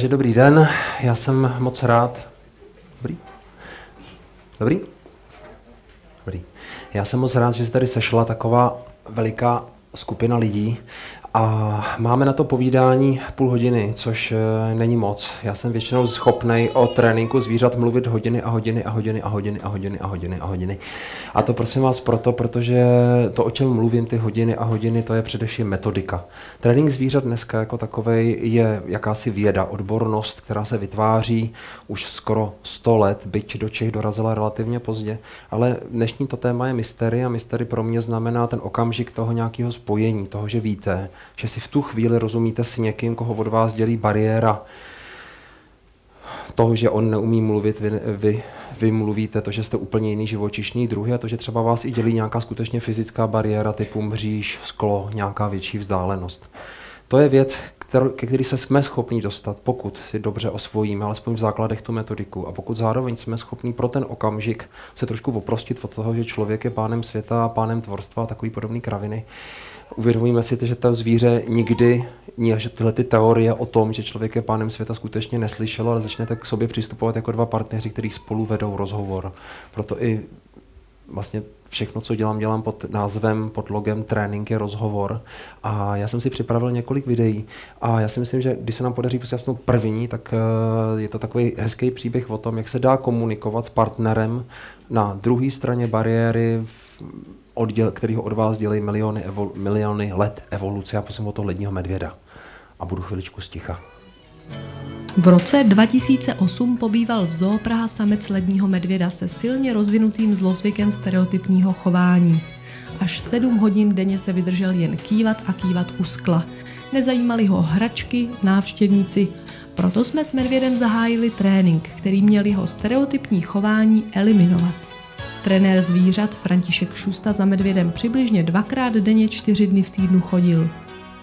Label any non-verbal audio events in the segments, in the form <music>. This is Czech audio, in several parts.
Takže dobrý den, já jsem moc rád. Dobrý? Dobrý? Dobrý. Já jsem moc rád, že se tady sešla taková veliká skupina lidí a máme na to povídání půl hodiny, což eh, není moc. Já jsem většinou schopný o tréninku zvířat mluvit hodiny a hodiny a hodiny a hodiny a hodiny a hodiny a hodiny. A to prosím vás proto, protože to, o čem mluvím ty hodiny a hodiny, to je především metodika. Trénink zvířat dneska jako takový je jakási věda, odbornost, která se vytváří už skoro 100 let, byť do Čech dorazila relativně pozdě, ale dnešní to téma je mystery a mystery pro mě znamená ten okamžik toho nějakého spojení, toho, že víte, že si v tu chvíli rozumíte s někým, koho od vás dělí bariéra toho, že on neumí mluvit, vy, vy, vy mluvíte, to, že jste úplně jiný živočišný druh a to, že třeba vás i dělí nějaká skutečně fyzická bariéra typu mříž, sklo, nějaká větší vzdálenost. To je věc, kterou, ke který se jsme schopni dostat, pokud si dobře osvojíme, alespoň v základech tu metodiku a pokud zároveň jsme schopni pro ten okamžik se trošku oprostit od toho, že člověk je pánem světa a pánem tvorstva a takový podobný kraviny, uvědomíme si, že to zvíře nikdy, že tyhle ty teorie o tom, že člověk je pánem světa, skutečně neslyšelo, ale začnete k sobě přistupovat jako dva partneři, kteří spolu vedou rozhovor. Proto i vlastně všechno, co dělám, dělám pod názvem, pod logem trénink je rozhovor. A já jsem si připravil několik videí a já si myslím, že když se nám podaří pustit první, tak eh, je to takový hezký příběh o tom, jak se dá komunikovat s partnerem na druhé straně bariéry, odděl, který ho od vás dělají miliony, evol, miliony let evoluce. Já prosím o toho ledního medvěda a budu chviličku sticha. V roce 2008 pobýval v zoo Praha samec ledního medvěda se silně rozvinutým zlozvykem stereotypního chování. Až sedm hodin denně se vydržel jen kývat a kývat u skla. Nezajímali ho hračky, návštěvníci, proto jsme s medvědem zahájili trénink, který měl jeho stereotypní chování eliminovat. Trenér zvířat František Šusta za medvědem přibližně dvakrát denně čtyři dny v týdnu chodil.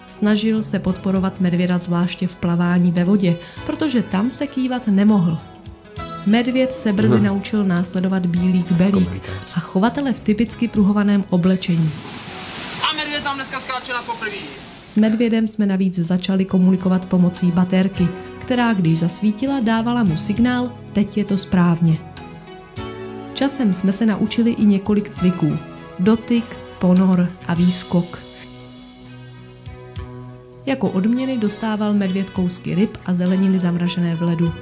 Snažil se podporovat medvěda zvláště v plavání ve vodě, protože tam se kývat nemohl. Medvěd se brzy hmm. naučil následovat bílík belík a chovatele v typicky pruhovaném oblečení. A medvěd tam dneska skáče na poprvé. S medvědem jsme navíc začali komunikovat pomocí baterky, která když zasvítila, dávala mu signál, teď je to správně. Časem jsme se naučili i několik cviků. Dotyk, ponor a výskok. Jako odměny dostával medvěd kousky ryb a zeleniny zamražené v ledu.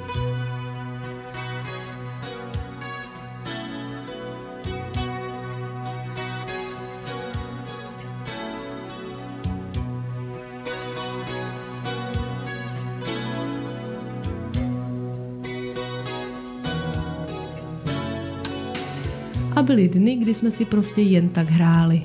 Byly dny, kdy jsme si prostě jen tak hráli.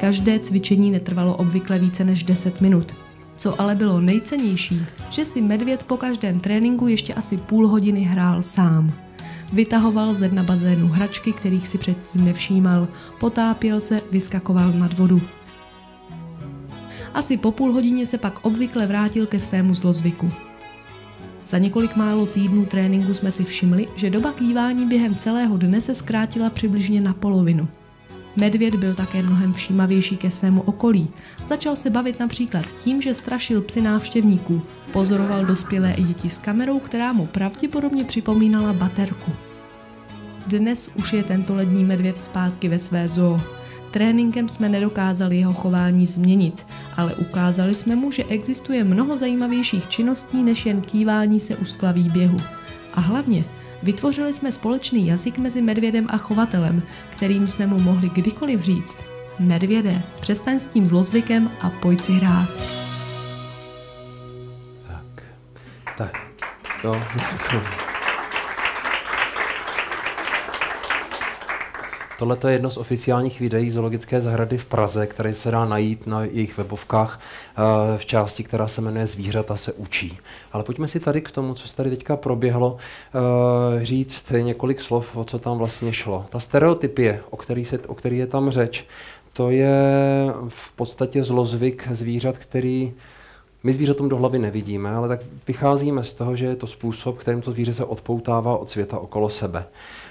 Každé cvičení netrvalo obvykle více než 10 minut. Co ale bylo nejcennější, že si medvěd po každém tréninku ještě asi půl hodiny hrál sám. Vytahoval ze dna bazénu hračky, kterých si předtím nevšímal, potápěl se, vyskakoval nad vodu. Asi po půl hodině se pak obvykle vrátil ke svému zlozvyku. Za několik málo týdnů tréninku jsme si všimli, že doba kývání během celého dne se zkrátila přibližně na polovinu. Medvěd byl také mnohem všímavější ke svému okolí. Začal se bavit například tím, že strašil psy návštěvníků. Pozoroval dospělé i děti s kamerou, která mu pravděpodobně připomínala baterku. Dnes už je tento lední medvěd zpátky ve své zoo. Tréninkem jsme nedokázali jeho chování změnit, ale ukázali jsme mu, že existuje mnoho zajímavějších činností než jen kývání se u skla výběhu. A hlavně, vytvořili jsme společný jazyk mezi medvědem a chovatelem, kterým jsme mu mohli kdykoliv říct Medvěde, přestaň s tím zlozvykem a pojď si hrát. Tak, tak, to, Tohle je jedno z oficiálních videí zoologické zahrady v Praze, které se dá najít na jejich webovkách eh, v části, která se jmenuje Zvířata se učí. Ale pojďme si tady k tomu, co se tady teďka proběhlo, eh, říct několik slov, o co tam vlastně šlo. Ta stereotypie, o který, se, o který je tam řeč, to je v podstatě zlozvyk zvířat, který my zvířatům do hlavy nevidíme, ale tak vycházíme z toho, že je to způsob, kterým to zvíře se odpoutává od světa okolo sebe.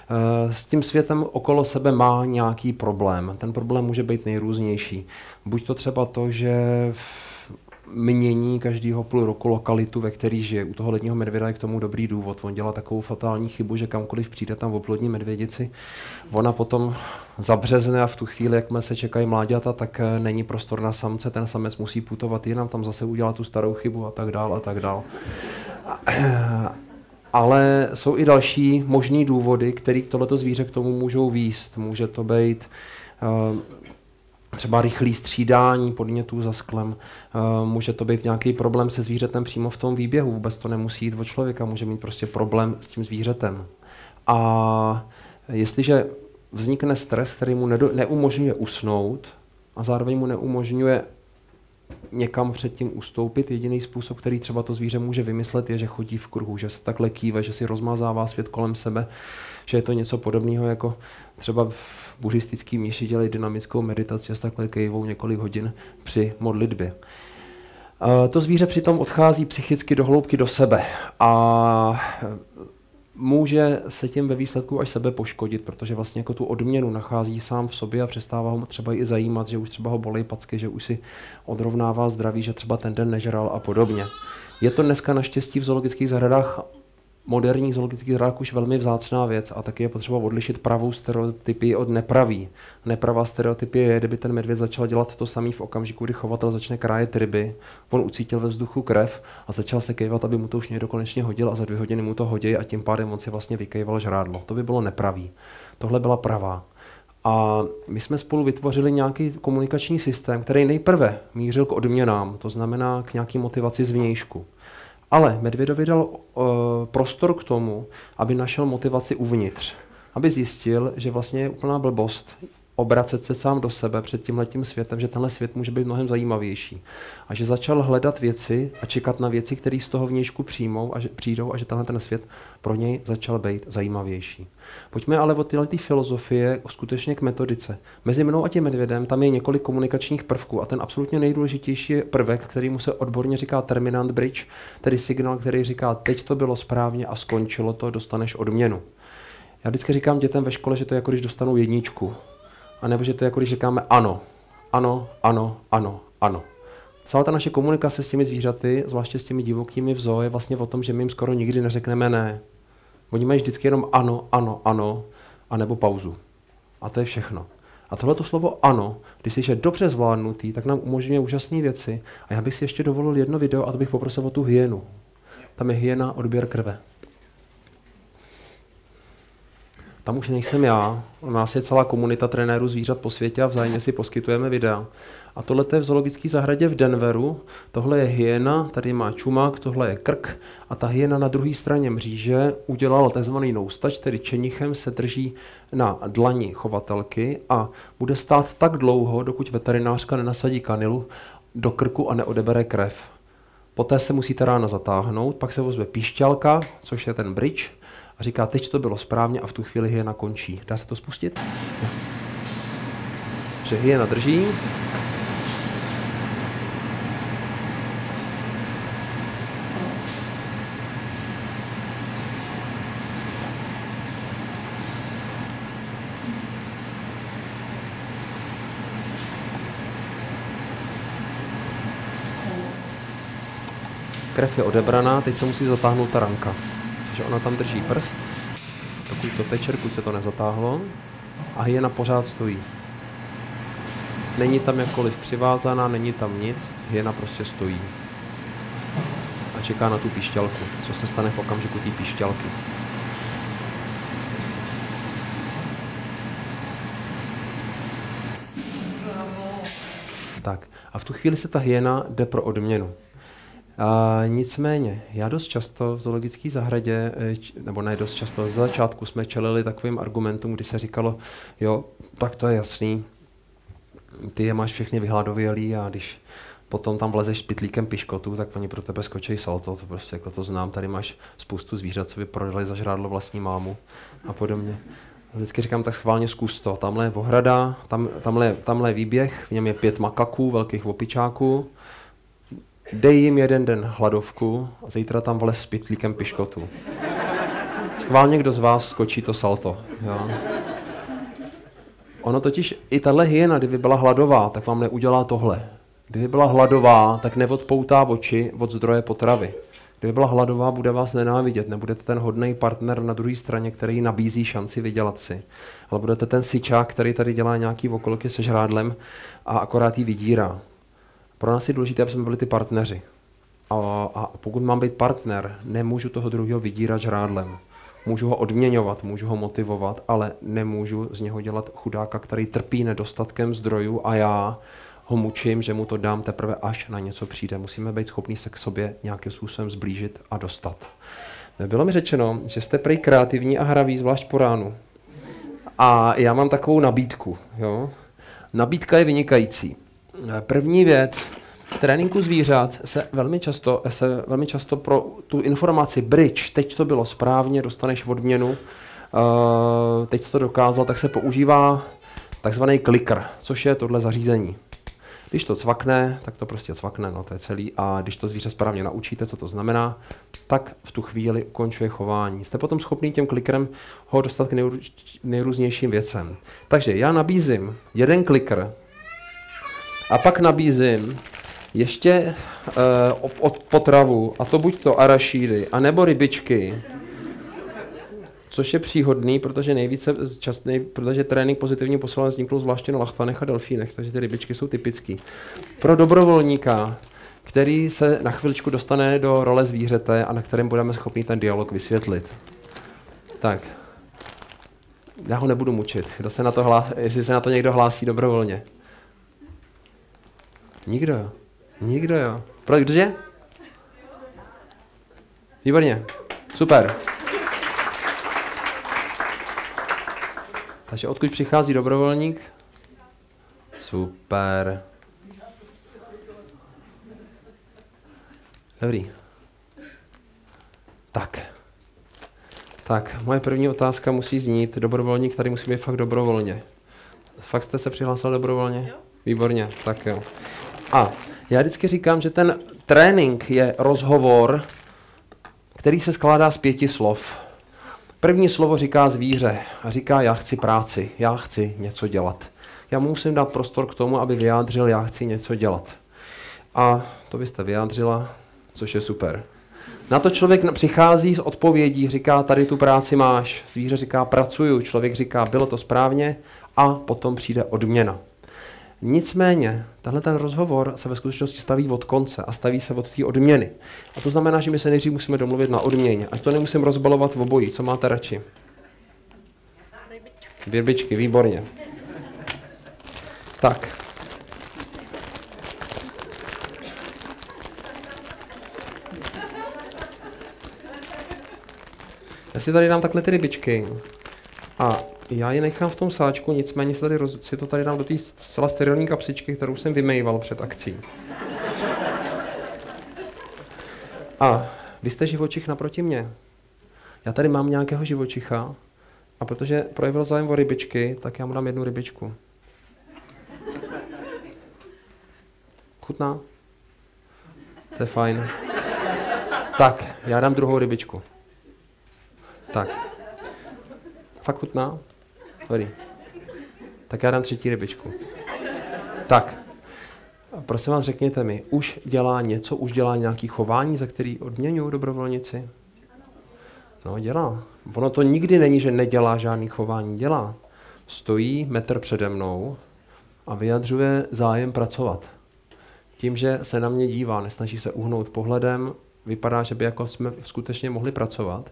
Eh, s tím světem okolo sebe má nějaký problém. Ten problém může být nejrůznější. Buď to třeba to, že mění každého půl roku lokalitu, ve který žije. U toho ledního medvěda je k tomu dobrý důvod. On dělá takovou fatální chybu, že kamkoliv přijde tam v oplodní medvědici, ona potom zabřezne a v tu chvíli, jakmile se čekají mláďata, tak eh, není prostor na samce, ten samec musí putovat jinam, tam zase udělá tu starou chybu a tak dál a tak dál. Ale jsou i další možný důvody, které tohleto zvíře k tomu můžou výst. Může to být uh, třeba rychlý střídání podnětů za sklem. Uh, může to být nějaký problém se zvířetem přímo v tom výběhu. Vůbec to nemusí jít o člověka, může mít prostě problém s tím zvířetem. A jestliže vznikne stres, který mu neumožňuje usnout a zároveň mu neumožňuje někam předtím ustoupit. Jediný způsob, který třeba to zvíře může vymyslet, je, že chodí v kruhu, že se takhle kýve, že si rozmazává svět kolem sebe, že je to něco podobného jako třeba v buddhistický míši dělají dynamickou meditaci a s takhle kejvou několik hodin při modlitbě. To zvíře přitom odchází psychicky do hloubky do sebe a může se tím ve výsledku až sebe poškodit, protože vlastně jako tu odměnu nachází sám v sobě a přestává ho třeba i zajímat, že už třeba ho bolí packy, že už si odrovnává zdraví, že třeba ten den nežral a podobně. Je to dneska naštěstí v zoologických zahradách moderních zoologických zahradách už velmi vzácná věc a taky je potřeba odlišit pravou stereotypii od nepravý. Nepravá stereotypie je, kdyby ten medvěd začal dělat to samý v okamžiku, kdy chovatel začne krájet ryby, on ucítil ve vzduchu krev a začal se kejvat, aby mu to už někdo konečně hodil a za dvě hodiny mu to hodí a tím pádem on si vlastně vykejval žrádlo. To by bylo nepravý. Tohle byla pravá. A my jsme spolu vytvořili nějaký komunikační systém, který nejprve mířil k odměnám, to znamená k nějaký motivaci zvnějšku. Ale Medvědovi dal uh, prostor k tomu, aby našel motivaci uvnitř. Aby zjistil, že vlastně je úplná blbost obracet se sám do sebe před tímhletím světem, že tenhle svět může být mnohem zajímavější. A že začal hledat věci a čekat na věci, které z toho vnějšku přijmou a že, přijdou a že tenhle ten svět pro něj začal být zajímavější. Pojďme ale od této filozofie skutečně k metodice. Mezi mnou a tím medvědem tam je několik komunikačních prvků a ten absolutně nejdůležitější prvek, který mu se odborně říká terminant bridge, tedy signál, který říká, teď to bylo správně a skončilo to, dostaneš odměnu. Já vždycky říkám dětem ve škole, že to je jako když dostanou jedničku. A nebo že to je jako když říkáme ano, ano, ano, ano, ano. Celá ta naše komunikace s těmi zvířaty, zvláště s těmi divokými v zoo, je vlastně o tom, že my jim skoro nikdy neřekneme ne. Oni mají vždycky jenom ano, ano, ano, a nebo pauzu. A to je všechno. A tohleto slovo ano, když je dobře zvládnutý, tak nám umožňuje úžasné věci. A já bych si ještě dovolil jedno video a to bych poprosil o tu hyenu. Tam je hyena odběr krve. Tam už nejsem já, u nás je celá komunita trenérů zvířat po světě a vzájemně si poskytujeme videa. A tohle je v zoologické zahradě v Denveru, tohle je hyena, tady má čumák, tohle je krk a ta hyena na druhé straně mříže udělala tzv. noustač, tedy čenichem se drží na dlani chovatelky a bude stát tak dlouho, dokud veterinářka nenasadí kanilu do krku a neodebere krev. Poté se musí ta rána zatáhnout, pak se ozve píšťalka, což je ten bridge, a říká, teď to bylo správně a v tu chvíli hyena končí. Dá se to spustit? Že hyena drží. Krev je odebraná, teď se musí zatáhnout ta ranka že ona tam drží prst, dokud to teče, se to nezatáhlo a hyena pořád stojí. Není tam jakkoliv přivázaná, není tam nic, hyena prostě stojí. A čeká na tu píšťalku, co se stane v okamžiku té píšťalky. Tak a v tu chvíli se ta hyena jde pro odměnu. A nicméně, já dost často v zoologické zahradě, eh, nebo ne dost často, z začátku jsme čelili takovým argumentům, kdy se říkalo, jo, tak to je jasný, ty je máš všechny vyhladovělý a když potom tam vlezeš s pitlíkem piškotu, tak oni pro tebe skočí salto, to prostě jako to znám, tady máš spoustu zvířat, co by prodali za žrádlo vlastní mámu a podobně. Vždycky říkám, tak schválně zkus to. Tamhle je ohrada, tam, tamhle, tamhle je výběh, v něm je pět makaků, velkých opičáků. Dej jim jeden den hladovku a zítra tam vlez s pitlíkem piškotu. Schválně kdo z vás skočí to salto. Jo? Ono totiž, i tahle hyena, kdyby byla hladová, tak vám neudělá tohle. Kdyby byla hladová, tak neodpoutá oči od zdroje potravy. Kdyby byla hladová, bude vás nenávidět, nebudete ten hodný partner na druhé straně, který nabízí šanci vydělat si. Ale budete ten syčák, který tady dělá nějaký okolky se žrádlem a akorát ji vydírá. Pro nás je důležité, aby jsme byli ty partneři. A, a pokud mám být partner, nemůžu toho druhého vydírat žrádlem. Můžu ho odměňovat, můžu ho motivovat, ale nemůžu z něho dělat chudáka, který trpí nedostatkem zdrojů a já ho mučím, že mu to dám teprve až na něco přijde. Musíme být schopni se k sobě nějakým způsobem zblížit a dostat. Bylo mi řečeno, že jste prej kreativní a hraví, zvlášť po ránu. A já mám takovou nabídku. Jo? Nabídka je vynikající. První věc, v tréninku zvířat se velmi často, se velmi často pro tu informaci bridge, teď to bylo správně, dostaneš odměnu, uh, teď to dokázal, tak se používá takzvaný clicker, což je tohle zařízení. Když to cvakne, tak to prostě cvakne, no to je celý. A když to zvíře správně naučíte, co to znamená, tak v tu chvíli ukončuje chování. Jste potom schopný těm klikerem ho dostat k nejrůznějším věcem. Takže já nabízím jeden kliker a pak nabízím ještě uh, od potravu, a to buď to arašídy, anebo rybičky, což je příhodný, protože nejvíce častný, protože trénink pozitivní posilání vznikl zvláště na lachtanech a delfínech, takže ty rybičky jsou typický. Pro dobrovolníka, který se na chviličku dostane do role zvířete a na kterém budeme schopni ten dialog vysvětlit. Tak. Já ho nebudu mučit. Kdo se na to hlásí, jestli se na to někdo hlásí dobrovolně. Nikdo. Nikdo, jo. Pro, kdože? Výborně. Super. Takže odkud přichází dobrovolník? Super. Dobrý. Tak. Tak, moje první otázka musí znít. Dobrovolník tady musí být fakt dobrovolně. Fakt jste se přihlásil dobrovolně? Jo. Výborně, tak jo. A já vždycky říkám, že ten trénink je rozhovor, který se skládá z pěti slov. První slovo říká zvíře a říká, já chci práci, já chci něco dělat. Já musím dát prostor k tomu, aby vyjádřil, já chci něco dělat. A to byste vyjádřila, což je super. Na to člověk přichází s odpovědí, říká, tady tu práci máš. Zvíře říká, pracuju. Člověk říká, bylo to správně a potom přijde odměna. Nicméně, tenhle ten rozhovor se ve skutečnosti staví od konce a staví se od té odměny. A to znamená, že my se nejdřív musíme domluvit na odměně. Ať to nemusím rozbalovat v obojí. Co máte radši? Rybičky, výborně. Tak. Já si tady dám takhle ty rybičky. A já je nechám v tom sáčku, nicméně si, tady roz, si to tady dám do té zcela sterilní kapsičky, kterou jsem vymejval před akcí. A vy jste živočich naproti mě. Já tady mám nějakého živočicha a protože projevil zájem o rybičky, tak já mu dám jednu rybičku. Chutná? To je fajn. Tak, já dám druhou rybičku. Tak. Fakt chutná? Dobrý. Tak já dám třetí rybičku. Tak. Prosím vás, řekněte mi, už dělá něco, už dělá nějaký chování, za který odměňují dobrovolnici? No, dělá. Ono to nikdy není, že nedělá žádný chování. Dělá. Stojí metr přede mnou a vyjadřuje zájem pracovat. Tím, že se na mě dívá, nesnaží se uhnout pohledem, vypadá, že by jako jsme skutečně mohli pracovat,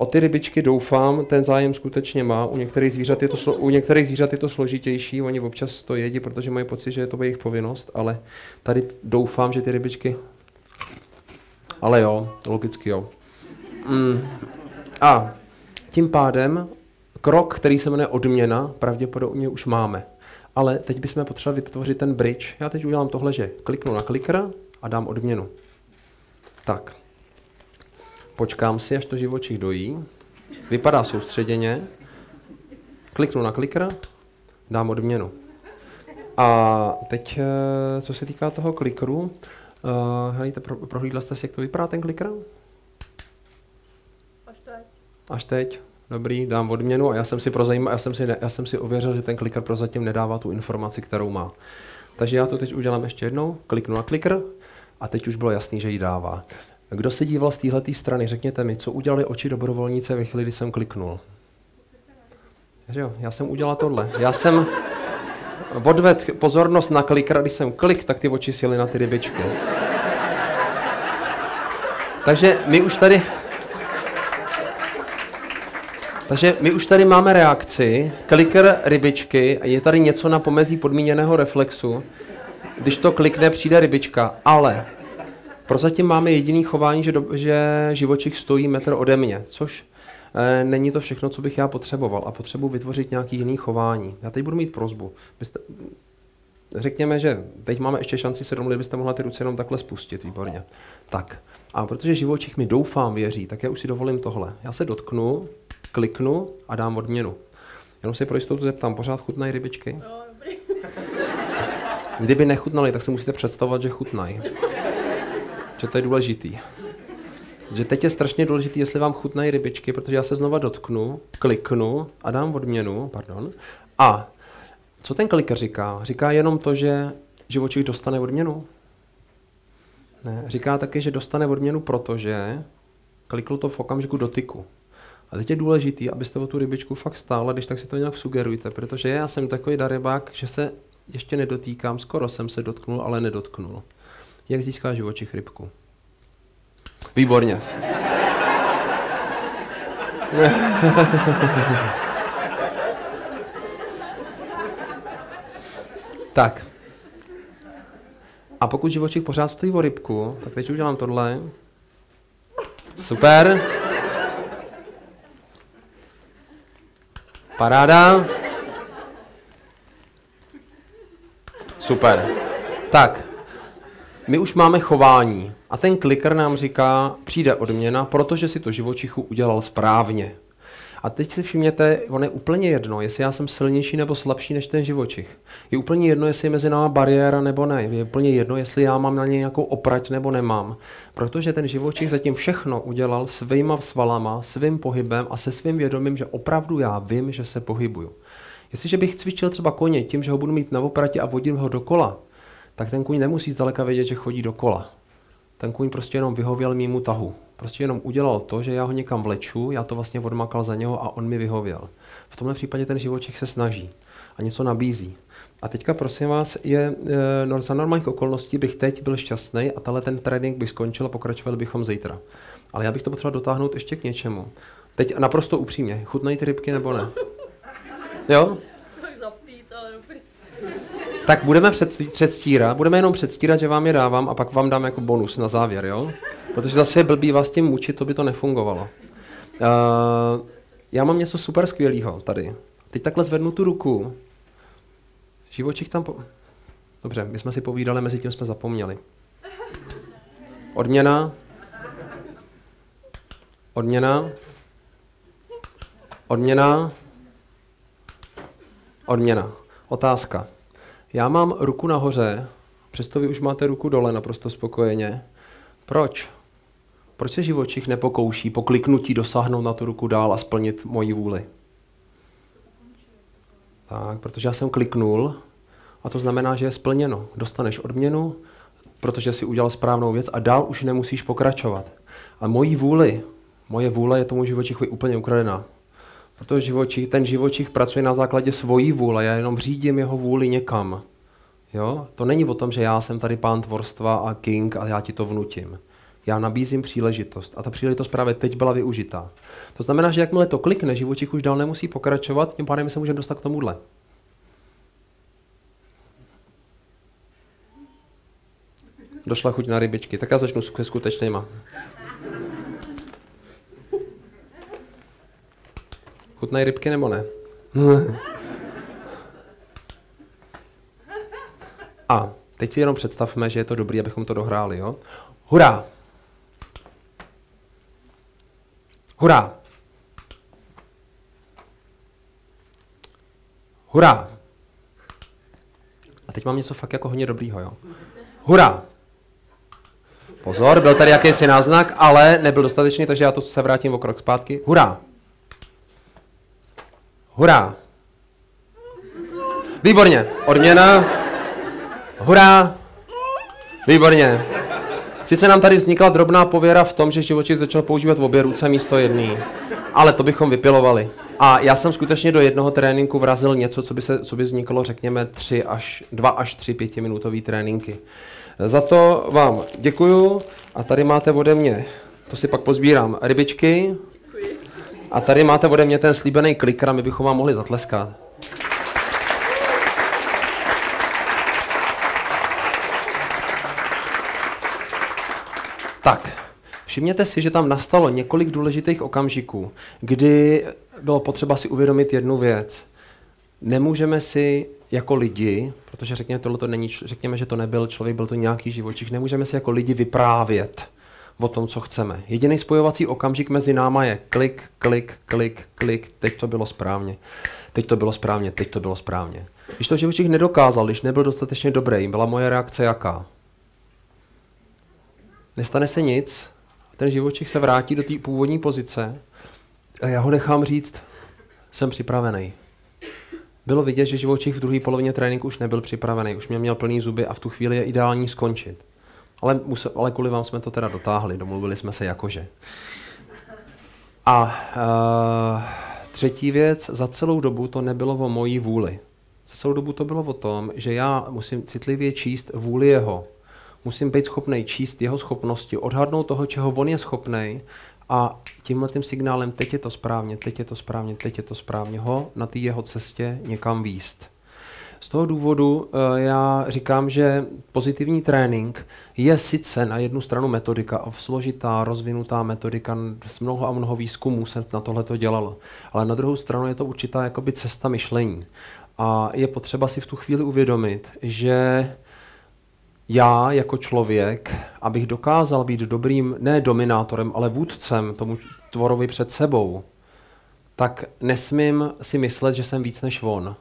O ty rybičky doufám, ten zájem skutečně má. U některých zvířat je to, u některých zvířat je to složitější, oni občas to jedí, protože mají pocit, že je to jejich povinnost, ale tady doufám, že ty rybičky Ale jo, logicky jo. Mm. A tím pádem krok, který se jmenuje odměna, pravděpodobně už máme. Ale teď bychom potřebovali vytvořit ten bridge. Já teď udělám tohle, že kliknu na clicker a dám odměnu. Tak. Počkám si, až to živočich dojí. Vypadá soustředěně. Kliknu na clicker, dám odměnu. A teď, eh, co se týká toho klikru, uh, helejte, pro, prohlídla jste si, jak to vypadá ten klikr? Až teď. Až teď. Dobrý, dám odměnu a já jsem si, prozajím, já jsem si, ne, já jsem si ověřil, že ten kliker prozatím nedává tu informaci, kterou má. Takže já to teď udělám ještě jednou, kliknu na kliker a teď už bylo jasný, že ji dává. Kdo se díval z téhle strany, řekněte mi, co udělali oči dobrovolnice ve chvíli, kdy jsem kliknul? Jo, já jsem udělal tohle. Já jsem odved pozornost na kliker, když jsem klik, tak ty oči sjeli na ty rybičky. Takže my už tady, takže my už tady máme reakci, kliker rybičky, a je tady něco na pomezí podmíněného reflexu. Když to klikne, přijde rybička, ale prozatím máme jediný chování, že, do, že živočich stojí metr ode mě, což e, není to všechno, co bych já potřeboval a potřebuji vytvořit nějaký jiný chování. Já teď budu mít prozbu. Byste, řekněme, že teď máme ještě šanci se domluvit, byste mohla ty ruce jenom takhle spustit, výborně. Tak, a protože živočich mi doufám věří, tak já už si dovolím tohle. Já se dotknu, kliknu a dám odměnu. Jenom se pro jistotu zeptám, pořád chutnají rybičky? Dobrý. Kdyby nechutnali, tak si musíte představovat, že chutnají. Že to je důležitý. Že teď je strašně důležitý, jestli vám chutnají rybičky, protože já se znova dotknu, kliknu a dám odměnu, pardon. A co ten kliker říká? Říká jenom to, že živočich dostane odměnu? Ne, říká taky, že dostane odměnu, protože klikl to v okamžiku dotyku. A teď je důležitý, abyste o tu rybičku fakt stále, když tak si to nějak sugerujte, protože já jsem takový darebák, že se ještě nedotýkám, skoro jsem se dotknul, ale nedotknul. Jak získá živočich rybku? Výborně. tak. A pokud živočich pořád stojí o rybku, tak teď udělám tohle. Super. Paráda. Super. Tak, my už máme chování a ten kliker nám říká, přijde odměna, protože si to živočichu udělal správně. A teď si všimněte, on je úplně jedno, jestli já jsem silnější nebo slabší než ten živočich. Je úplně jedno, jestli je mezi náma bariéra nebo ne. Je úplně jedno, jestli já mám na něj nějakou oprať nebo nemám. Protože ten živočich zatím všechno udělal svýma svalama, svým pohybem a se svým vědomím, že opravdu já vím, že se pohybuju. Jestliže bych cvičil třeba koně tím, že ho budu mít na opratě a vodím ho dokola, tak ten kůň nemusí zdaleka vědět, že chodí dokola. Ten kůň prostě jenom vyhověl mýmu tahu. Prostě jenom udělal to, že já ho někam vleču, já to vlastně odmakal za něho a on mi vyhověl. V tomhle případě ten živočich se snaží a něco nabízí. A teďka prosím vás, je, no, za normálních okolností bych teď byl šťastný a tenhle ten trénink by skončil a pokračovali bychom zítra. Ale já bych to potřeboval dotáhnout ještě k něčemu. Teď naprosto upřímně, chutnají ty rybky nebo ne? <laughs> Jo? Tak budeme předstírat, budeme jenom předstírat, že vám je dávám a pak vám dám jako bonus na závěr, jo? Protože zase je blbý vás tím mučit, to by to nefungovalo. Uh, já mám něco super skvělého tady. Teď takhle zvednu tu ruku. Živočich tam... Po... Dobře, my jsme si povídali, mezi tím jsme zapomněli. Odměna. Odměna. Odměna. Odměna. Otázka. Já mám ruku nahoře, přesto vy už máte ruku dole naprosto spokojeně. Proč? Proč se živočich nepokouší po kliknutí dosáhnout na tu ruku dál a splnit moji vůli? Tak, protože já jsem kliknul a to znamená, že je splněno. Dostaneš odměnu, protože si udělal správnou věc a dál už nemusíš pokračovat. A mojí vůli, moje vůle je tomu živočichovi úplně ukradená. Protože živočich, ten živočich pracuje na základě svojí vůle, já jenom řídím jeho vůli někam. Jo? To není o tom, že já jsem tady pán tvorstva a king a já ti to vnutím. Já nabízím příležitost a ta příležitost právě teď byla využitá. To znamená, že jakmile to klikne, živočich už dál nemusí pokračovat, tím pádem se můžeme dostat k tomuhle. Došla chuť na rybičky. Tak já začnu se skutečnýma. Chutnají rybky nebo ne? A teď si jenom představme, že je to dobrý, abychom to dohráli, jo? Hurá! Hurá! Hurá! A teď mám něco fakt jako hodně dobrýho, jo? Hurá! Pozor, byl tady jakýsi náznak, ale nebyl dostatečný, takže já to se vrátím o krok zpátky. Hurá! Hurá! Výborně, odměna. Hurá! Výborně. Sice nám tady vznikla drobná pověra v tom, že živočich začal používat v obě ruce místo jedné, ale to bychom vypilovali. A já jsem skutečně do jednoho tréninku vrazil něco, co by, se, co by vzniklo, řekněme, tři až, dva až tři pětiminutový tréninky. Za to vám děkuju a tady máte ode mě, to si pak pozbírám, rybičky. A tady máte ode mě ten slíbený klikr a my bychom vám mohli zatleskat. Tak, všimněte si, že tam nastalo několik důležitých okamžiků, kdy bylo potřeba si uvědomit jednu věc. Nemůžeme si jako lidi, protože řekněme, tohle to není, řekněme, že to nebyl člověk, byl to nějaký živočich, nemůžeme si jako lidi vyprávět o tom, co chceme. Jediný spojovací okamžik mezi náma je klik, klik, klik, klik, teď to bylo správně, teď to bylo správně, teď to bylo správně. Když to živočich nedokázal, když nebyl dostatečně dobrý, byla moje reakce jaká? Nestane se nic, ten živočich se vrátí do té původní pozice a já ho nechám říct, jsem připravený. Bylo vidět, že živočich v druhé polovině tréninku už nebyl připravený, už mě měl plný zuby a v tu chvíli je ideální skončit. Ale, musel, ale kvůli vám jsme to teda dotáhli, domluvili jsme se jakože. A uh, třetí věc, za celou dobu to nebylo o mojí vůli. Za celou dobu to bylo o tom, že já musím citlivě číst vůli jeho. Musím být schopný číst jeho schopnosti, odhadnout toho, čeho on je schopný a tímhle tím signálem teď je to správně, teď je to správně, teď je to správně ho na té jeho cestě někam výst. Z toho důvodu uh, já říkám, že pozitivní trénink je sice na jednu stranu metodika a složitá, rozvinutá metodika, s mnoho a mnoho výzkumů se na tohle to dělalo, ale na druhou stranu je to určitá jakoby cesta myšlení. A je potřeba si v tu chvíli uvědomit, že já jako člověk, abych dokázal být dobrým, ne dominátorem, ale vůdcem tomu tvorovi před sebou, tak nesmím si myslet, že jsem víc než on.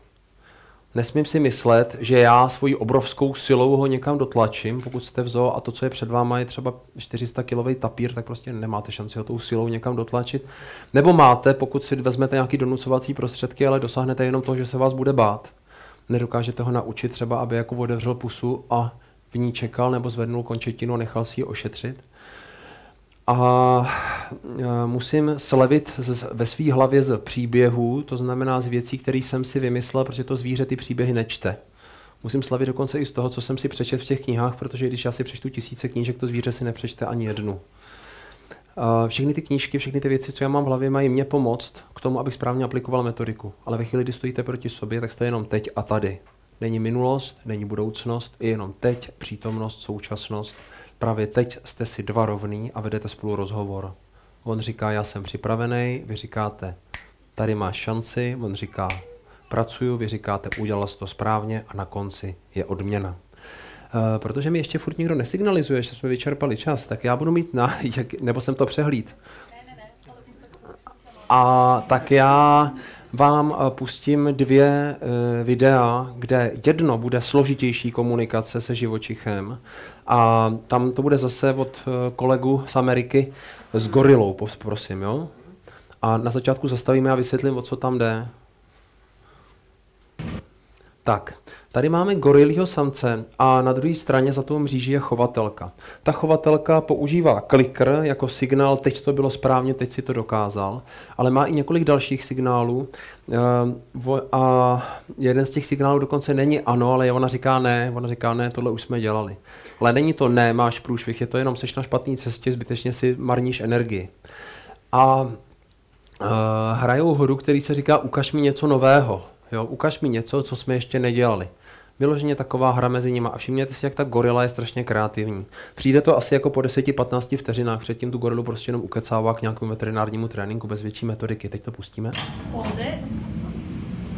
Nesmím si myslet, že já svojí obrovskou silou ho někam dotlačím, pokud jste v zoo a to, co je před váma, je třeba 400 kilový tapír, tak prostě nemáte šanci ho tou silou někam dotlačit. Nebo máte, pokud si vezmete nějaký donucovací prostředky, ale dosáhnete jenom toho, že se vás bude bát. Nedokážete ho naučit třeba, aby jako otevřel pusu a v ní čekal nebo zvednul končetinu a nechal si ji ošetřit. A musím slevit z, ve své hlavě z příběhů, to znamená z věcí, které jsem si vymyslel, protože to zvíře ty příběhy nečte. Musím slavit dokonce i z toho, co jsem si přečet v těch knihách, protože když já si přečtu tisíce knížek, to zvíře si nepřečte ani jednu. Všechny ty knížky, všechny ty věci, co já mám v hlavě, mají mě pomoct k tomu, abych správně aplikoval metodiku. Ale ve chvíli, kdy stojíte proti sobě, tak jste jenom teď a tady. Není minulost, není budoucnost, je jenom teď, přítomnost, současnost. Právě teď jste si dva rovný a vedete spolu rozhovor. On říká, já jsem připravený, vy říkáte, tady máš šanci, on říká, pracuju, vy říkáte, udělal jsi to správně a na konci je odměna. Uh, protože mi ještě furt nikdo nesignalizuje, že jsme vyčerpali čas, tak já budu mít na, <laughs> jak, nebo jsem to přehlíd. A tak já vám eh, pustím dvě eh, videa, kde jedno bude složitější komunikace se živočichem a tam to bude zase od eh, kolegu z Ameriky s gorilou, prosím, jo? A na začátku zastavíme a vysvětlím, o co tam jde. Tak, Tady máme gorilího samce a na druhé straně za tou mříží je chovatelka. Ta chovatelka používá klikr jako signál, teď to bylo správně, teď si to dokázal, ale má i několik dalších signálů eh, a jeden z těch signálů dokonce není ano, ale ona říká ne, ona říká ne, tohle už jsme dělali. Ale není to ne, máš průšvih, je to jenom seš na špatné cestě, zbytečně si marníš energii. A uh, hrajou hru, který se říká ukaž mi něco nového. Jo, ukaž mi něco, co jsme ještě nedělali. Vyloženě taková hra mezi nimi. A všimněte si, jak ta gorila je strašně kreativní. Přijde to asi jako po 10-15 vteřinách, předtím tu gorilu prostě jenom ukecává k nějakému veterinárnímu tréninku bez větší metodiky. Teď to pustíme. Hold it.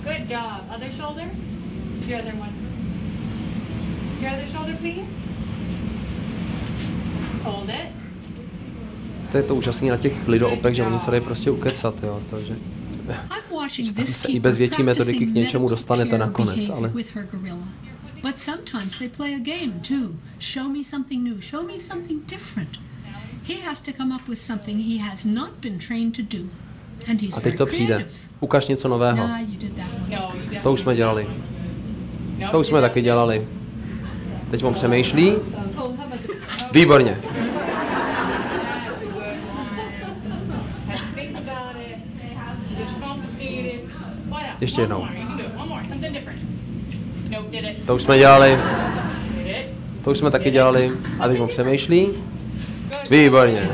Good job. Other shoulder. Your other one. Your other shoulder, please. Hold it. To je to úžasné na těch lidoopech, že oni se dají prostě ukecat, jo. Takže I'm watching Tam this se i bez větší metodiky k něčemu dostanete nakonec, ale-. But sometimes they play a game too. Show me something new. Show me something different. He has to come up with something he has not been trained to do. And he's a teď to přijde. Ukaž něco nového. No. To už jsme dělali. No, To už jsme taky dělali. Teď on přemýšlí. Oh, Výborně. Think about it. It's complicated. What else? Ještě One jednou. more. You can do it. One more. Something different. Nope, did it. To už jsme dělali. To už jsme taky dělali. A teď on přemýšlí. Výborně.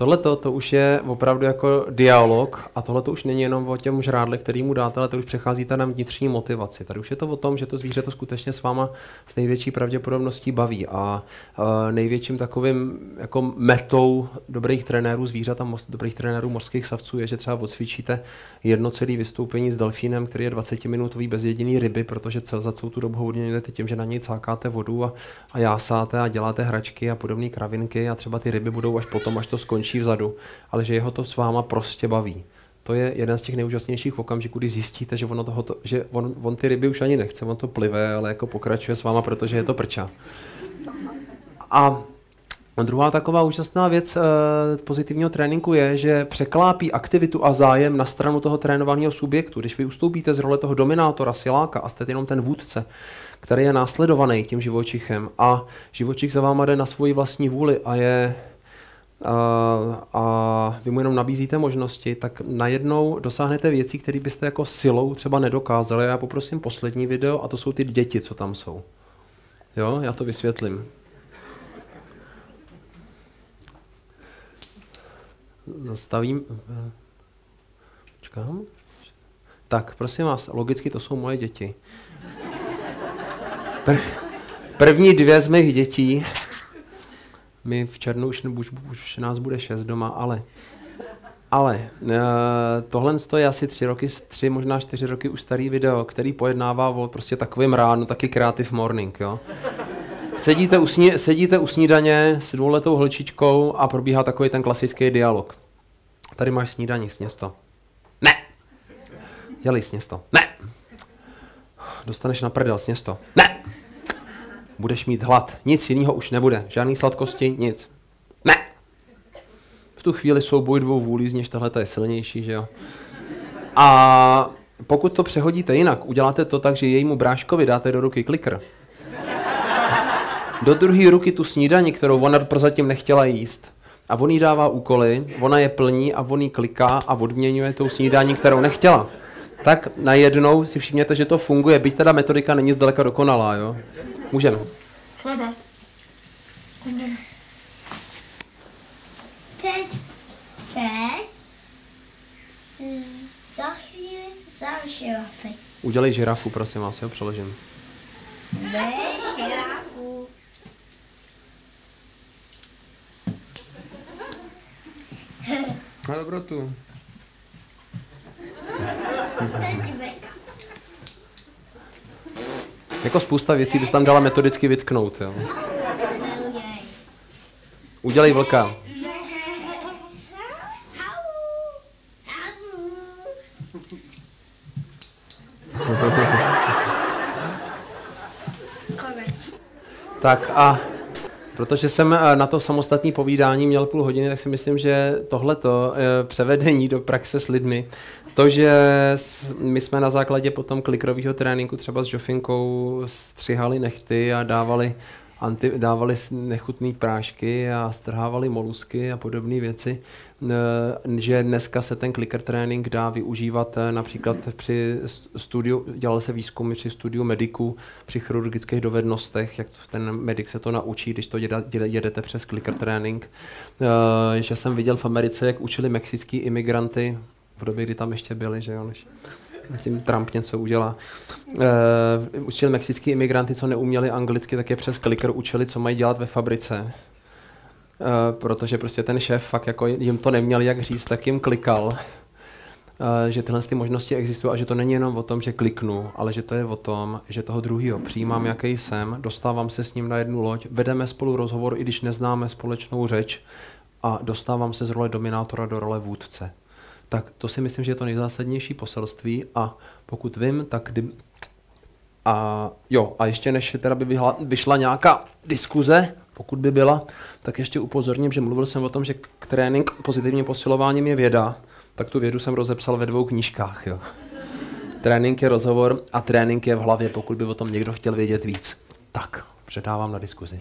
Tohle to už je opravdu jako dialog a tohle to už není jenom o těm žrádle, který mu dáte, ale to už přecházíte na vnitřní motivaci. Tady už je to o tom, že to zvíře to skutečně s váma s největší pravděpodobností baví a, největším takovým jako metou dobrých trenérů zvířat a mos, dobrých trenérů mořských savců je, že třeba odcvičíte jedno celé vystoupení s delfínem, který je 20-minutový bez jediný ryby, protože cel za celou tu dobu ho odměňujete tím, že na něj cákáte vodu a, a jásáte a děláte hračky a podobné kravinky a třeba ty ryby budou až potom, až to skončí vzadu, ale že jeho to s váma prostě baví. To je jeden z těch nejúžasnějších okamžiků, kdy zjistíte, že, ono toho to, že on, on, ty ryby už ani nechce, on to plive, ale jako pokračuje s váma, protože je to prča. A druhá taková úžasná věc e, pozitivního tréninku je, že překlápí aktivitu a zájem na stranu toho trénovaného subjektu. Když vy ustoupíte z role toho dominátora, siláka a jste jenom ten vůdce, který je následovaný tím živočichem a živočich za váma jde na svoji vlastní vůli a je a, vy mu jenom nabízíte možnosti, tak najednou dosáhnete věcí, které byste jako silou třeba nedokázali. Já poprosím poslední video a to jsou ty děti, co tam jsou. Jo, já to vysvětlím. Zastavím. Počkám. Tak, prosím vás, logicky to jsou moje děti. Prv, první dvě z mých dětí my v červnu už, už, už nás bude šest doma, ale, ale uh, tohle je asi tři roky, tři, možná čtyři roky už starý video, který pojednává o prostě takovým ránu, taky Creative Morning, jo. Sedíte u, sní, sedíte u snídaně s dvouletou holčičkou a probíhá takový ten klasický dialog. Tady máš snídaní, sněz to. Ne! Jeli, sněz to. Ne! Dostaneš na prdel, sněz to. Ne! Budeš mít hlad. Nic jiného už nebude. Žádný sladkosti, nic. Ne! V tu chvíli souboj dvou vůlí, z něž tahle je silnější, že jo? A pokud to přehodíte jinak, uděláte to tak, že jejímu bráškovi dáte do ruky klikr. Do druhé ruky tu snídani, kterou ona prozatím nechtěla jíst. A on jí dává úkoly, ona je plní a on jí kliká a odměňuje tou snídaní, kterou nechtěla. Tak najednou si všimněte, že to funguje, byť teda metodika není zdaleka dokonalá, jo? Můžeme. Klebe. Teď, teď, mm, za chvíli další lapy. Udělej žirafu, prosím vás, jo, přeložím. Ne, žirafu. Na dobrotu. Teď. Jako spousta věcí bys tam dala metodicky vytknout, jo. Udělej vlka. <laughs> Tak a protože jsem eh, na to samostatné povídání měl půl hodiny, tak si myslím, že tohleto eh, převedení do praxe s lidmi, to, že my jsme na základě potom klikrového tréninku třeba s Jofinkou střihali nechty a dávali, anti, dávali nechutné prášky a strhávali molusky a podobné věci, že dneska se ten clicker trénink dá využívat eh, například při st- studiu, dělal se výzkumy při studiu mediků, při chirurgických dovednostech, jak ten medic se to naučí, když to jede, jede- jedete přes clicker trénink. Eh, Že jsem viděl v Americe, jak učili mexický imigranty v době, kdy tam ještě byli, že jo, než, myslím, Trump něco udělá. Uh, učil mexický imigranty, co neuměli anglicky, tak je přes kliker učili, co mají dělat ve fabrice. Uh, protože prostě ten šéf fakt jako jim to neměl jak říct, tak jim klikal. Uh, že tyhle ty možnosti existují a že to není jenom o tom, že kliknu, ale že to je o tom, že toho druhého přijímám, jaký jsem, dostávám se s ním na jednu loď, vedeme spolu rozhovor, i když neznáme společnou řeč a dostávám se z role dominátora do role vůdce. Tak to si myslím, že je to nejzásadnější poselství a pokud vím, tak kdy... A jo, a ještě než teda by vyhla, vyšla nějaká diskuze, pokud by byla, tak ještě upozorním, že mluvil jsem o tom, že k trénink pozitivním posilováním je věda, tak tu vědu jsem rozepsal ve dvou knížkách. Jo. Trénink je rozhovor a trénink je v hlavě, pokud by o tom někdo chtěl vědět víc. Tak, předávám na diskuzi.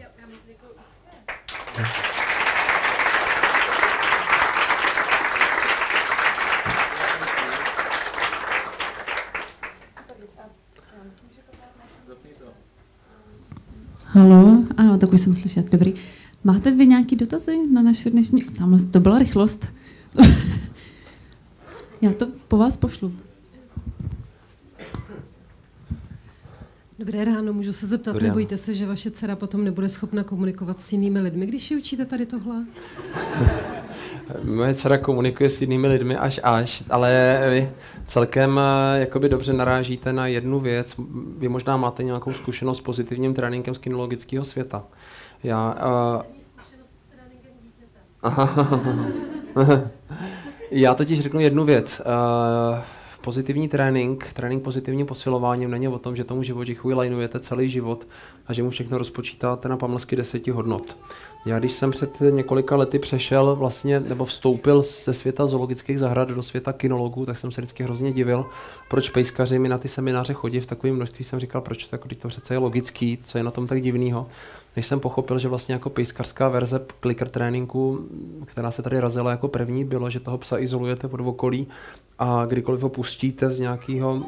Halo, ano, tak už jsem slyšet, dobrý. Máte vy nějaký dotazy na naše dnešní... Tam to byla rychlost. <laughs> Já to po vás pošlu. Dobré ráno, můžu se zeptat, Dobré ráno. nebojíte se, že vaše dcera potom nebude schopna komunikovat s jinými lidmi, když ji učíte tady tohle? <laughs> Moje dcera komunikuje s jinými lidmi až až, ale vy celkem eh, jakoby dobře narážíte na jednu věc. Vy možná máte nějakou zkušenost s pozitivním tréninkem z kinologického světa. Já, uh, <laughs> Já totiž řeknu jednu věc. Uh, pozitivní trénink, trénink pozitivním posilováním není o tom, že tomu živočichu lajnujete celý život a že mu všechno rozpočítáte na pamlsky deseti hodnot. Já když jsem před několika lety přešel vlastně, nebo vstoupil ze světa zoologických zahrad do světa kinologů, tak jsem se vždycky hrozně divil, proč pejskaři mi na ty semináře chodí v takovém množství. Jsem říkal, proč to, jako, to přece je logický, co je na tom tak divného. Než jsem pochopil, že vlastně jako pejskařská verze clicker tréninku, která se tady razila jako první, bylo, že toho psa izolujete od okolí a kdykoliv ho pustíte z nějakého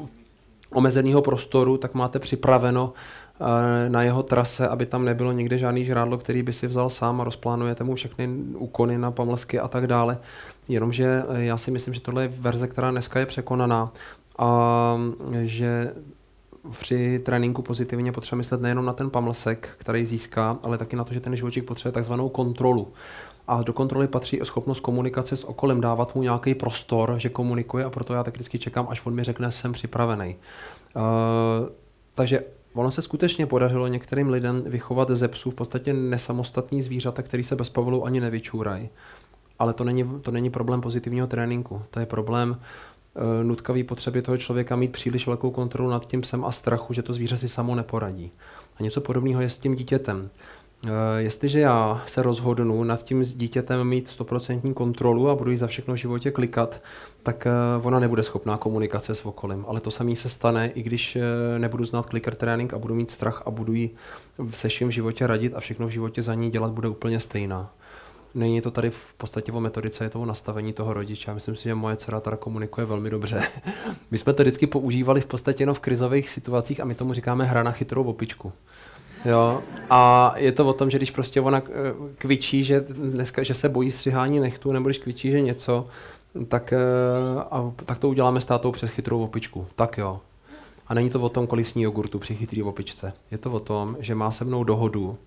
omezeného prostoru, tak máte připraveno eh, na jeho trase, aby tam nebylo nikde žádný žrádlo, který by si vzal sám a rozplánujete mu všechny úkony na pamlsky a tak dále. Jenomže eh, já si myslím, že tohle je verze, která dneska je překonaná a že při tréninku pozitivně potřeba myslet nejenom na ten pamlsek, který získá, ale taky na to, že ten živočík potřebuje takzvanou kontrolu. A do kontroly patří i schopnost komunikace s okolím, dávat mu nějaký prostor, že komunikuje a proto já tak vždycky čekám, až on mi řekne, jsem připravený. Uh, takže ono se skutečně podařilo některým lidem vychovat ze psů v podstatě nesamostatní zvířata, který se bez povolu ani nevyčúrají. Ale to není, to není problém pozitivního tréninku. To je problém uh, nutkavý potřeby toho člověka mít příliš velkou kontrolu nad tím psem a strachu, že to zvíře si samo neporadí. A něco podobného je s tím dítětem. Eh, jestliže já se rozhodnu nad tím dítětem mít stoprocentní kontrolu a budu jí za všechno v životě klikat, tak eh, ona nebude schopná komunikace s okolím. Ale to samé se stane, i když eh, nebudu znát clicker trénink a budu mít strach a budu jí se vším v životě radit a všechno v životě za ní dělat bude úplně stejná. Není to tady v podstatě o metodice, je to o nastavení toho rodiče. Já myslím si, že moje dcera teda komunikuje velmi dobře. My jsme to vždycky používali v podstatě jenom v krizových situacích a my tomu říkáme hra na chytrou opičku. Jo, a je to o tom, že když prostě ona eh, kvičí, že, dneska, že se bojí střihání nechtů, nebo když kvičí, že něco, tak, eh, a, tak to uděláme s tátou přes chytrou opičku. Tak jo. A není to o tom, kolik sní jogurtu při chytrý opičce. Je to o tom, že má se mnou dohodu,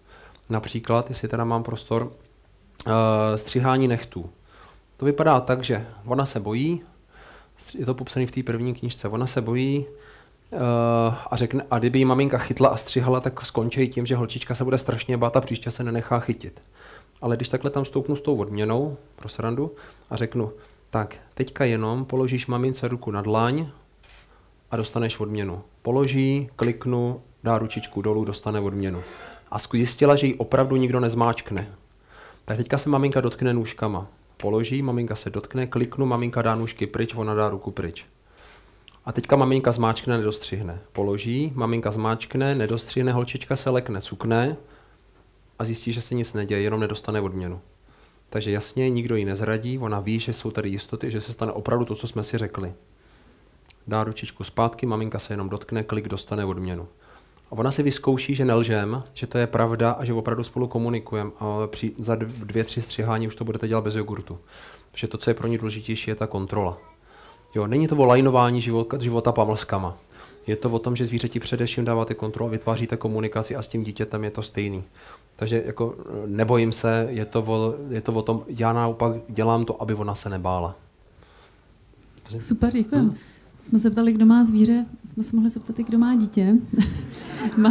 například, jestli teda mám prostor střihání nechtů. To vypadá tak, že ona se bojí, je to popsané v té první knižce, ona se bojí, Uh, a řekne, a kdyby jí maminka chytla a střihala, tak skončí tím, že holčička se bude strašně bát a příště se nenechá chytit. Ale když takhle tam stoupnu s tou odměnou pro srandu a řeknu, tak teďka jenom položíš mamince ruku na dlaň a dostaneš odměnu. Položí, kliknu, dá ručičku dolů, dostane odměnu. A zjistila, že ji opravdu nikdo nezmáčkne. Tak teďka se maminka dotkne nůžkama. Položí, maminka se dotkne, kliknu, maminka dá nůžky pryč, ona dá ruku pryč. A teďka maminka zmáčkne, nedostřihne. Položí, maminka zmáčkne, nedostřihne, holčička se lekne, cukne a zjistí, že se nic neděje, jenom nedostane odměnu. Takže jasně, nikdo ji nezradí, ona ví, že jsou tady jistoty, že se stane opravdu to, co jsme si řekli. Dá ručičku zpátky, maminka se jenom dotkne, klik dostane odměnu. A ona si vyzkouší, že nelžem, že to je pravda a že opravdu spolu komunikujeme. A při, za dvě, tři střihání už to budete dělat bez jogurtu. Protože to, co je pro ní důležitější, je ta kontrola. Jo, není to o lajnování života, života pamlskama. Je to o tom, že zvířeti především dáváte kontrolu, vytváříte komunikaci a s tím dítětem je to stejný. Takže jako nebojím se, je to, o, je to o tom, já naopak dělám to, aby ona se nebála. Super, děkuji. Hmm. Jsme se ptali, kdo má zvíře, jsme se mohli zeptat i kdo má dítě. <laughs> má,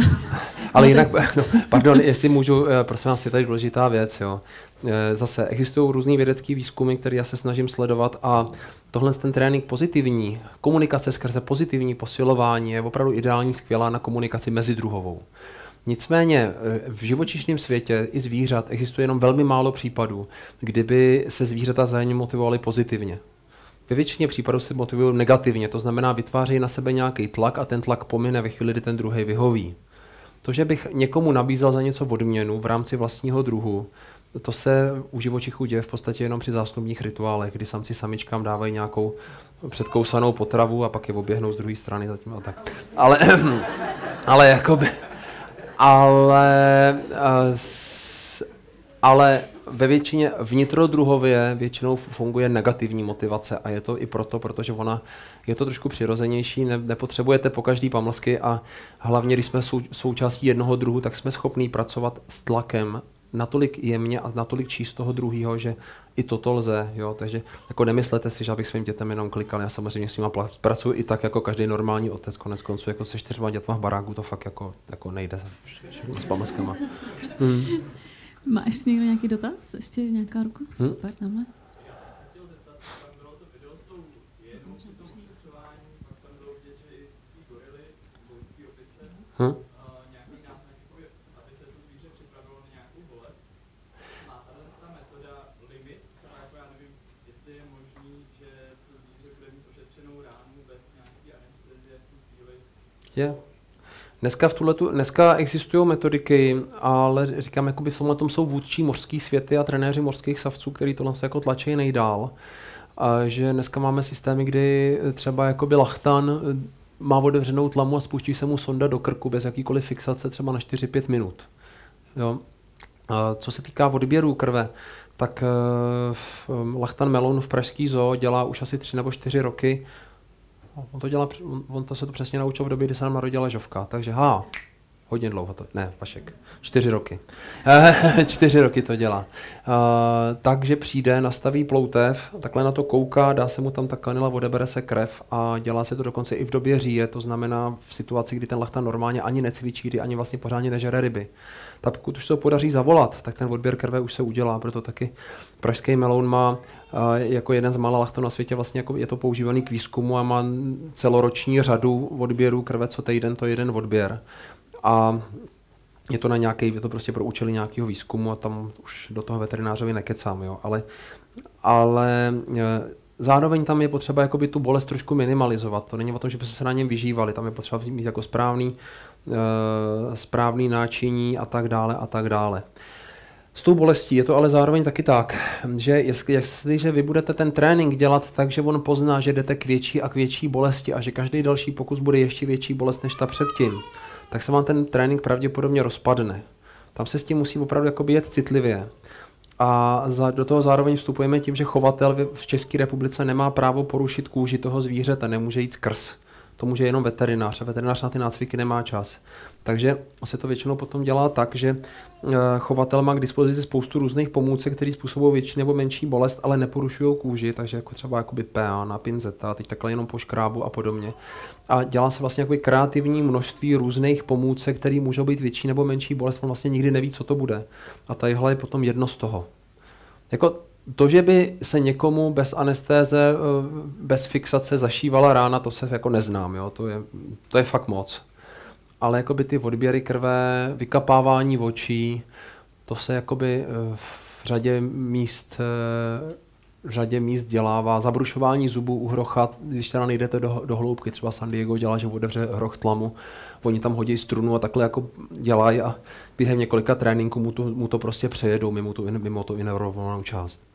Ale jinak, <laughs> no, pardon, jestli můžu, eh, prosím vás, je tady důležitá věc. Jo. Eh, Zase existují různý vědecký výzkumy, které já se snažím sledovat a tohle ten trénink pozitivní, komunikace skrze pozitivní posilování je opravdu ideální, skvělá na komunikaci mezi druhovou. Nicméně eh, v živočišném světě i zvířat existuje jenom velmi málo případů, kdyby se zvířata vzájemně motivovaly pozitivně. Ve většině případů se motivují negativně, to znamená vytvářejí na sebe nějaký tlak a ten tlak pomine ve chvíli, kdy ten druhý vyhoví. To, že bych někomu nabízel za něco odměnu v rámci vlastního druhu, to se u živočichů děje v podstatě jenom při zástupních rituálech, kdy samci samičkám dávají nějakou předkousanou potravu a pak je oběhnou z druhé strany zatím a tak. Ale, <clears throat> ale jakoby, ale, eh, ale ve většině vnitrodruhově většinou funguje negativní motivace a je to i proto, protože ona je to trošku přirozenější, ne, nepotřebujete po každý pamlsky a hlavně, když jsme sou, součástí jednoho druhu, tak jsme schopní pracovat s tlakem natolik jemně a natolik číst toho druhého, že i toto lze, jo, takže jako nemyslete si, že abych svým dětem jenom klikal, já samozřejmě s nimi pla- pracuji i tak, jako každý normální otec, konec konců, jako se čtyřma dětma v baráku, to fakt jako, jako nejde s pamlskama. Hmm. Máš někdo nějaký dotaz? Ještě nějaká ruka? Super, tamhle. Hm? Je. Dneska, v tuhletu, dneska existují metodiky, ale říkám, jakoby v tomhle tom jsou vůdčí mořský světy a trenéři mořských savců, který tohle se jako tlačí nejdál. A že dneska máme systémy, kdy třeba jakoby lachtan eh, má otevřenou tlamu a spustí se mu sonda do krku bez jakýkoliv fixace třeba na 4-5 minut. Jo. A co se týká odběru krve, tak v- Lachtan Melon v Pražský zoo dělá už asi 3 nebo 4 roky On to, dělá, on- to se to přesně naučil v době, kdy se nám narodila Žovka. Takže ha, hodně dlouho to, ne, Vašek, čtyři roky. <laughs> čtyři roky to dělá. Uh, takže přijde, nastaví ploutev, takhle na to kouká, dá se mu tam ta kanila, odebere se krev a dělá se to dokonce i v době říje, to znamená v situaci, kdy ten lachtan normálně ani necvičí, kdy ani vlastně pořádně nežere ryby. Tak pokud už se to podaří zavolat, tak ten odběr krve už se udělá, proto taky pražský meloun má jako jeden z mála lachtanů na světě vlastně jako je to používaný k výzkumu a má celoroční řadu odběrů krve, co týden to je jeden odběr. A je to na nějaký, je to prostě pro účely nějakého výzkumu a tam už do toho veterinářovi nekecám, jo. Ale, ale e, zároveň tam je potřeba jakoby tu bolest trošku minimalizovat. To není o tom, že by se na něm vyžívali, tam je potřeba mít jako správný, e, správný náčiní a tak dále a tak dále. S tou bolestí je to ale zároveň taky tak, že jestli, jestliže vy budete ten trénink dělat tak, že on pozná, že jdete k větší a k větší bolesti a že každý další pokus bude ještě větší bolest než ta předtím, tak se vám ten trénink pravděpodobně rozpadne. Tam se s tím musí opravdu jakoby jet citlivě. A za, do toho zároveň vstupujeme tím, že chovatel v České republice nemá právo porušit kůži toho zvířete, nemůže jít skrz. To může jenom veterinář a veterinář na ty nácviky nemá čas. Takže se to většinou potom dělá tak, že eh, chovatel má k dispozici spoustu různých pomůcek, které způsobují větší nebo menší bolest, ale neporušují kůži, takže jako třeba jakoby na pinzeta, teď takhle jenom po škrábu a podobně. A dělá se vlastně jakoby kreativní množství různých pomůcek, které můžou být větší nebo menší bolest, on vlastně nikdy neví, co to bude. A tadyhle je potom jedno z toho. Jako to, že by se někomu bez anestéze, eh, bez fixace zašívala rána, to se jako neznám, jo? To, je, to je fakt moc. Ale jakoby ty odběry krve, vykapávání očí, to se jakoby eh, v řadě míst eh, v řadě míst dělává. Zabrušování zubů u hrochat, když teda nejdete do, do hloubky, třeba San Diego dělá, že otevře hroch tlamu, oni tam hodí strunu a takhle jako dělají a během několika tréninků mu to, mu to prostě přejedou mimo tu, mimo tu inervovanou část.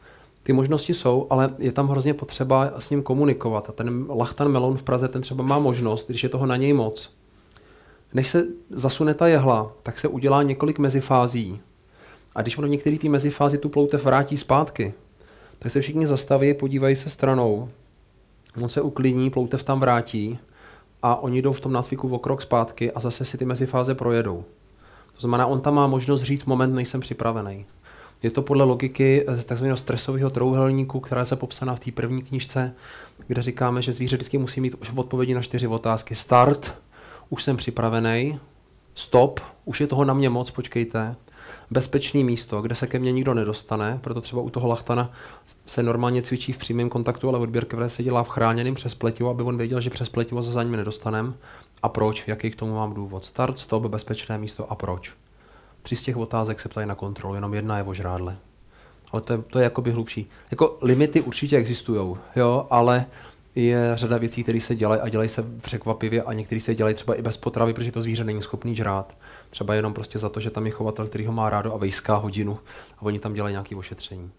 Ty možnosti jsou, ale je tam hrozně potřeba s ním komunikovat. A ten Lachtan Melon v Praze, ten třeba má možnost, když je toho na něj moc, než se zasune ta jehla, tak se udělá několik mezifází. A když ono v některé ty mezifázi tu ploutev vrátí zpátky, tak se všichni zastaví, podívají se stranou On se uklidní, ploutev tam vrátí a oni jdou v tom nácviku o krok zpátky a zase si ty mezifáze projedou. To znamená, on tam má možnost říct moment, nejsem připravený. Je to podle logiky eh, tzv. stresového trouhelníku, která se popsaná v té první knižce, kde říkáme, že zvíře vždycky musí mít odpovědi na čtyři otázky. Start, už jsem připravený, stop, už je toho na mě moc, počkejte, bezpečné místo, kde se ke mně nikdo nedostane, proto třeba u toho lachtana se normálně cvičí v přímém kontaktu, ale odběr krve se dělá v chráněném přes pletivo, aby on věděl, že přes pletivo se za ním nedostanem. A proč? Jaký k tomu mám důvod? Start, stop, bezpečné místo a proč? Tři z těch otázek se ptají na kontrolu, jenom jedna je o žrádle. Ale to je, to je jakoby hlubší. Jako limity určitě existují, jo, ale je řada věcí, které se dělají a dělají se překvapivě a některé se dělají třeba i bez potravy, protože to zvíře není schopný žrát. Třeba jenom prostě za to, že tam je chovatel, který ho má rádo a vejská hodinu a oni tam dělají nějaké ošetření.